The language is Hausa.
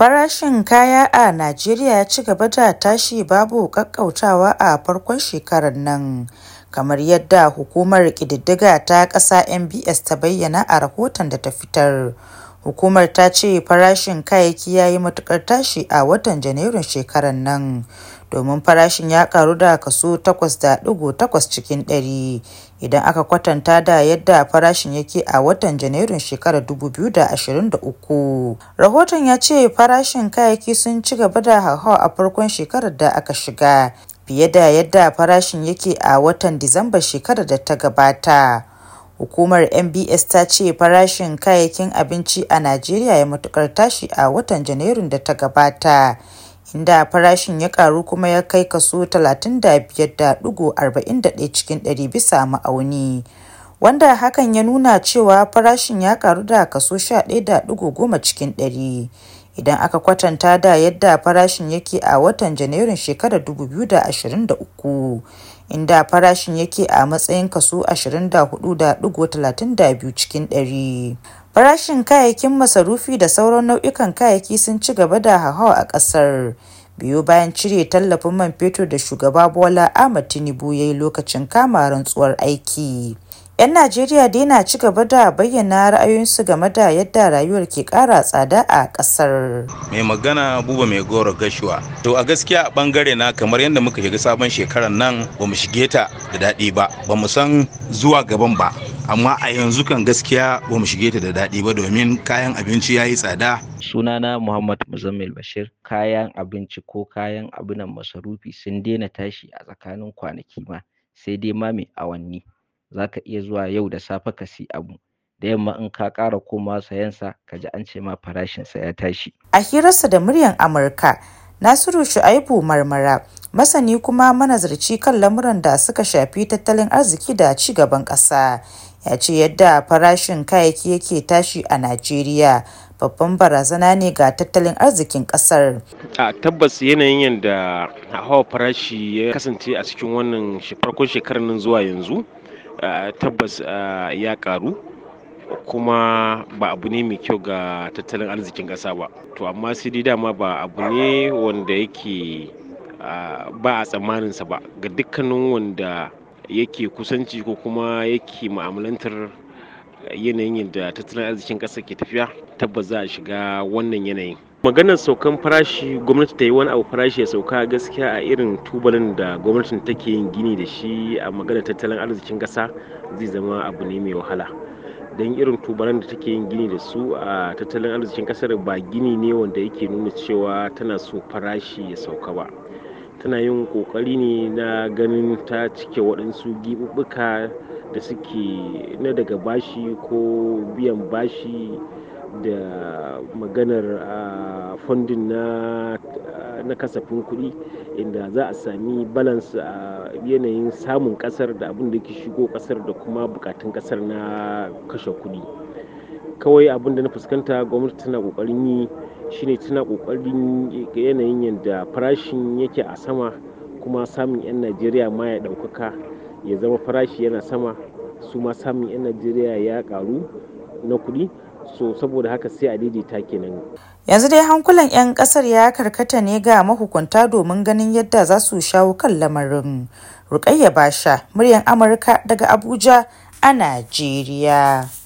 Farashin kaya a Najeriya ya ci gaba da tashi babu ƙaƙƙautawa a farkon shekarar nan, kamar yadda Hukumar Ƙididdiga ta Ƙasa (NBS) ta bayyana a rahoton da ta fitar. Hukumar ta ce farashin kayayyaki ya yi matuƙar tashi a watan Janairun shekarar nan, domin farashin ya ƙaru da kaso 8.8 cikin ɗari idan aka kwatanta da yadda farashin yake a watan Janairun shekarar 2023. Rahoton ya ce farashin kayayyaki sun ci gaba da hauhawa a farkon shekarar da aka shiga, fiye da yadda farashin yake a watan Disambar shekarar da ta gabata. Hukumar NBS ta ce farashin kayayyakin abinci a Najeriya ya matuƙar tashi a watan Janairun da ta gabata, inda farashin ya ƙaru kuma ya kai kaso 35.41 cikin ɗari bisa ma'auni, wanda hakan ya nuna cewa farashin ya ƙaru da kaso 11.10 cikin ɗari idan aka kwatanta da yadda farashin yake a watan Janairun shekarar 2023, inda farashin yake a matsayin kaso 24.32 cikin ɗari. Farashin kayayyakin masarufi da sauran nau'ikan kayayyaki sun ci gaba da hauhawa a ƙasar, biyo bayan cire tallafin man fetur da Shugaba Bola Ahmed Tinubu ya yi lokacin kama rantsuwar aiki. 'Yan Najeriya dai na ci gaba da bayyana ra'ayoyinsu game da yadda rayuwar ke ƙara tsada a ƙasar. Mai magana Buba Mai Goro Gashuwa. To a gaskiya a ɓangare na kamar yadda muka shiga sabon shekarar nan ba mu shige ta da daɗi ba, ba mu san zuwa gaban ba. Amma a yanzu kan gaskiya ba mu shige ta da daɗi ba domin kayan abinci ya yi tsada. Sunana Muhammad Muzammil Bashir. Kayan abinci ko kayan abunan masarufi sun daina tashi a tsakanin kwanaki ma, sai dai ma mai awanni. Za ka iya zuwa yau da safe ka siyi abu da yamma in ka ƙara komawa sayensa ka ji an ce ma farashinsa ya tashi. A hirarsa da muryar Amurka, Nasiru Shu'aibu Marmara, masani kuma manazarci kan lamuran da suka shafi tattalin arziki da ci gaban ƙasa, ya ce yadda farashin kayayyaki yake tashi a Najeriya babban barazana ne ga tattalin arzikin ƙasar. A tabbas yanayin yadda hawa farashi ya kasance a cikin wannan farkon shekarar nan zuwa yanzu tabbas uh, ya karu kuma ba abu ne mai kyau ga tattalin arzikin ƙasa ba. To amma sai dai dama ba abu ne wanda yake uh, ba a tsammaninsa ba. Ga dukkanin wanda yake kusanci ko kuma yake ma'amalantar yanayin yadda tattalin arzikin ƙasa ke tafiya tabbas za a shiga wannan yanayin. Maganar saukan farashi gwamnati ta yi wani abu farashi ya sauka gaskiya a irin tubalin da gwamnatin take yin gini da shi a maganar tattalin arzikin ƙasa zai zama abu ne mai wahala. Don irin tubalan da take yin gini da su a tattalin arzikin ƙasar ba gini ne wanda yake nuna cewa tana so farashi ya sauka ba. Tana yin ƙoƙari ne na ganin ta cike waɗansu giɓuɓɓuka da suke na daga bashi ko biyan bashi da maganar fundin na na kasafin kuɗi inda za a sami balance a yanayin samun ƙasar da abin da ke shigo ƙasar da kuma bukatun ƙasar na kashe kuɗi. Kawai abin da na fuskanta gwamnati tana ƙoƙarin yi shine tana ƙoƙarin yanayin yadda farashin yake a sama kuma samun 'yan najeriya ma ya ɗaukaka ya zama farashi yana sama su ma samun 'yan najeriya ya ƙaru na kuɗi. So saboda haka sai a daidaita kenan. Yanzu dai hankulan 'yan ƙasar ya karkata ne ga mahukunta domin ganin yadda za su shawo kan lamarin. Rukayya basha muryar amurka daga abuja a najeriya.